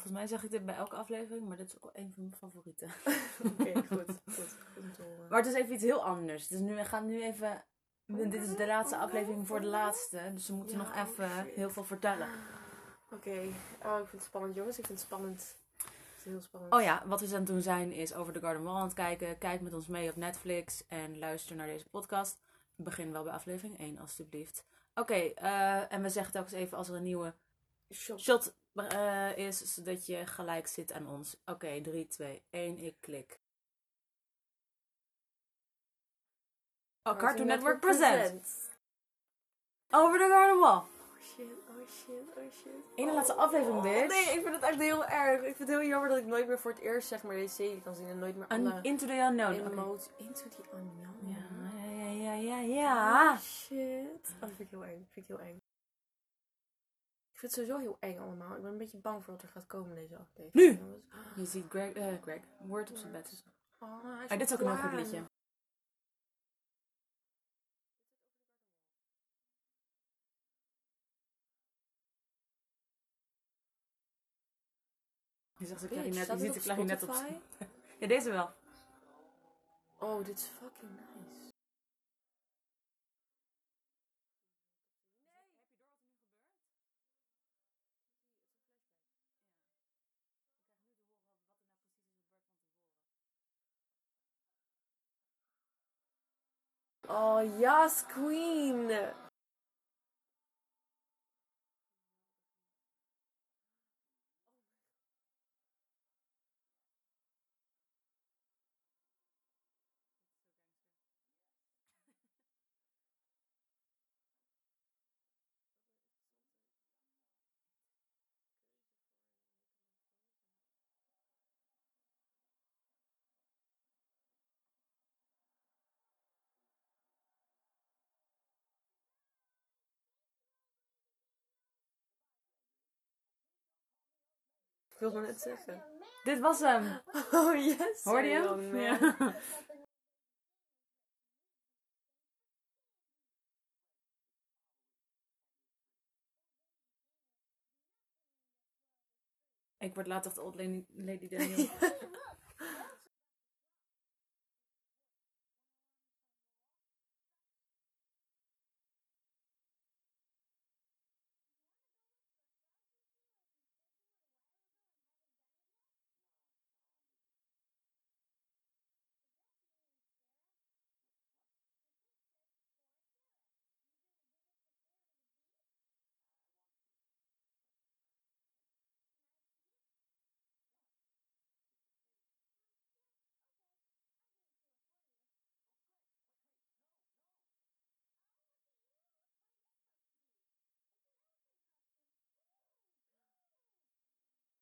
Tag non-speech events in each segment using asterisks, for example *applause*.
Volgens mij zeg ik dit bij elke aflevering, maar dit is ook een van mijn favorieten. *laughs* Oké, goed. goed. *laughs* Goed. Maar het is even iets heel anders. Dus nu, we gaan nu even... Dit is de laatste aflevering voor de laatste. Dus we moeten Ja, nog even oh shit. heel veel vertellen. Oké. Oh, ik vind het spannend, jongens. Ik vind het spannend. Het is heel spannend. Oh ja, wat we aan het doen zijn is over de Garden Wall aan het kijken. Kijk met ons mee op Netflix en luister naar deze podcast. Begin wel bij aflevering 1, alstublieft. Oké, eh, en we zeggen telkens even als er een nieuwe Shot. shot eh, is, zodat je gelijk zit aan ons. Oké, 3, 2, 1, ik klik. Oh, Cartoon Network present. Over de Garden Wall. Oh shit, oh shit, oh shit. Ene laatste aflevering, bitch. Nee, ik vind het echt heel erg. Ik vind het heel jammer dat ik nooit meer voor het eerst zeg maar deze serie kan zien en nooit meer An- alle Into the Unknown. Oké. emoties. Into the unknown. Ja, ja, ja, ja, ja. Oh shit. Oh, dat vind ik heel eng. Dat vind ik heel eng. Ik vind het sowieso heel eng allemaal. Ik ben een beetje bang voor wat er gaat komen deze aflevering. Nu? Je ziet Greg, eh, Greg Word op zijn bed. Oh, hij is Ah, dit is ook een heel goed liedje. Je zegt de klarinet, je ziet de klarinet op? *laughs* Ja, deze wel. Oh, dit is fucking nice. Oh, yes, queen! Wilde maar net zeggen. Dit was hem. *laughs* Oh, yes! Hoorde je hem? Ja. Ik word later de old lady, lady *laughs* Daniel.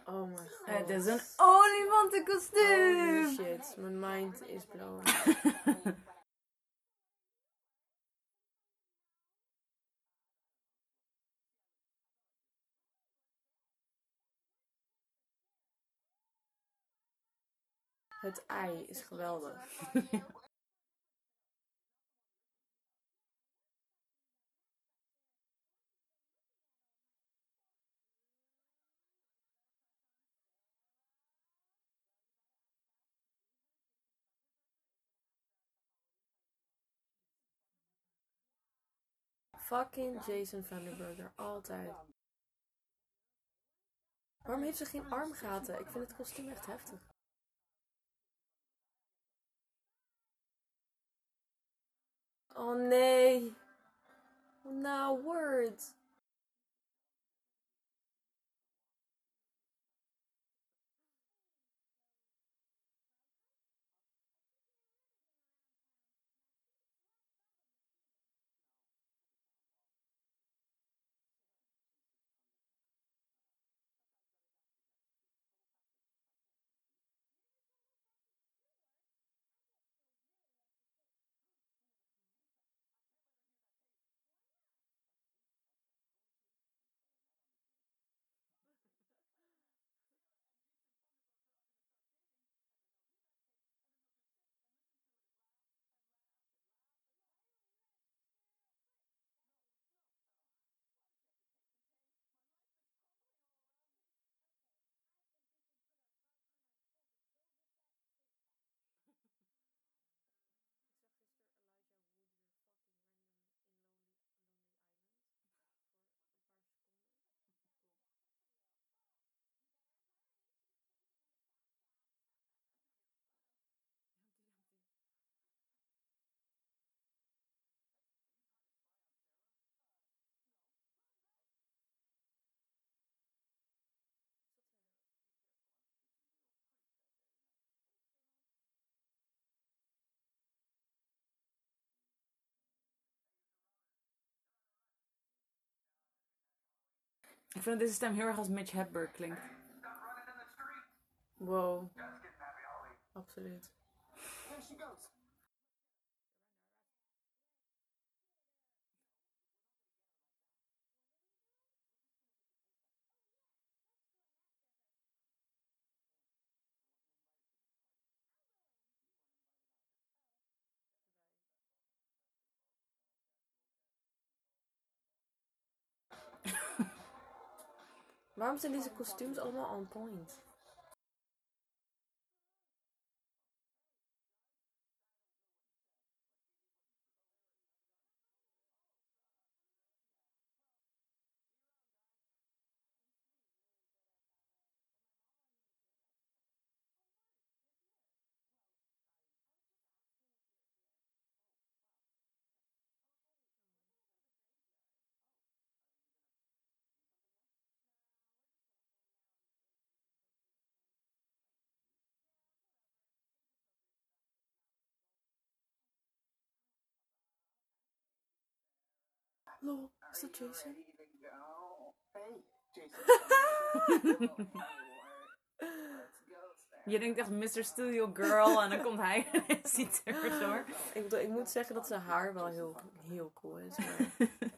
Oh mijn god. Het is een olifantenkostuum. Holy shit, mijn mind is blown. Het ei is geweldig. *laughs* Fucking Jason Vanderburger, altijd. Waarom heeft ze geen armgaten? Ik vind het kostuum echt heftig. Oh nee. Nou, word. Ik vind dat deze stem heel erg als Mitch Hedberg klinkt. Wow. Absoluut. Waarom zijn deze kostuums allemaal on point? Lol, is dat Jason? *laughs* Je denkt echt Mr. Studio Girl en dan komt hij *laughs* en ziet er zo. Ik, bedoel, ik moet zeggen dat zijn haar wel heel, heel cool is. Maar... *laughs*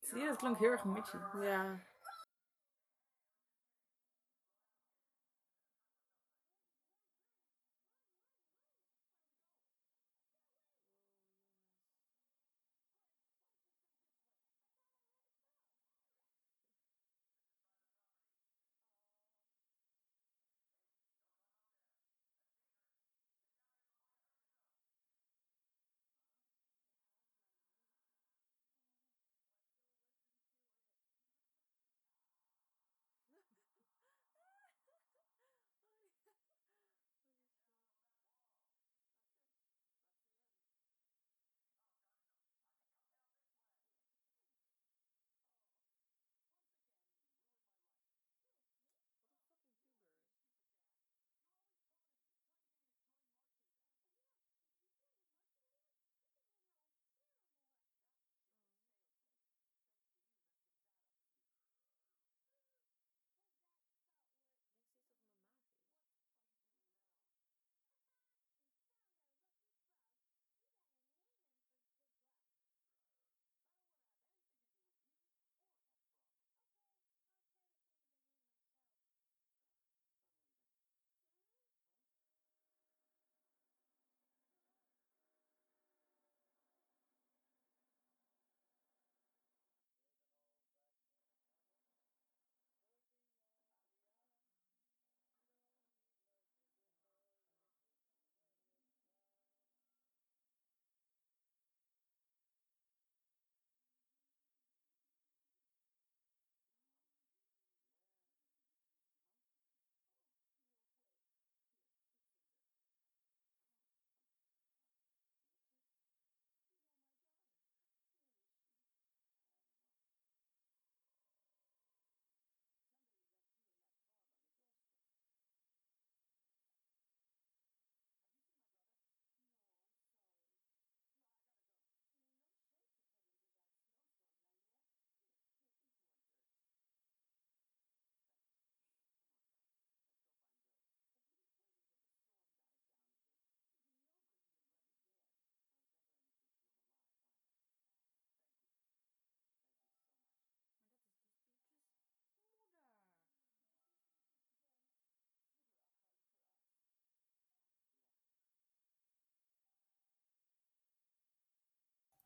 Je, dat klonk heel erg Mitchy. Ja.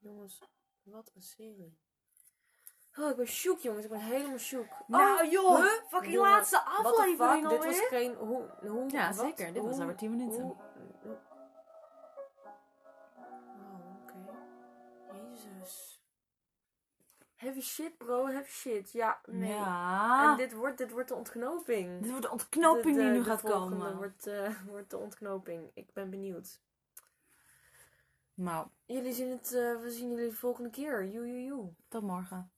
Jongens, wat een serie. Oh, ik ben shook, jongens. Ik ben helemaal shook. Nou, Oh, joh, huh? fucking Jongen, laatste aflevering fuck? Dit was geen... Hoe, hoe, Ja, wat? zeker. Dit was Hoe- alweer 10 minuten. hoe- hoe- Oh, oké. Jezus. Heavy shit, bro. Heavy shit. Ja, nee. Ja. En dit wordt, dit wordt de ontknoping. Dit wordt de ontknoping De- de- die nu de gaat komen. Wordt, eh, *laughs* wordt de ontknoping. Ik ben benieuwd. Nou, Jullie zien het, eh, we zien jullie de volgende keer. Joe, joe, joe. tot morgen.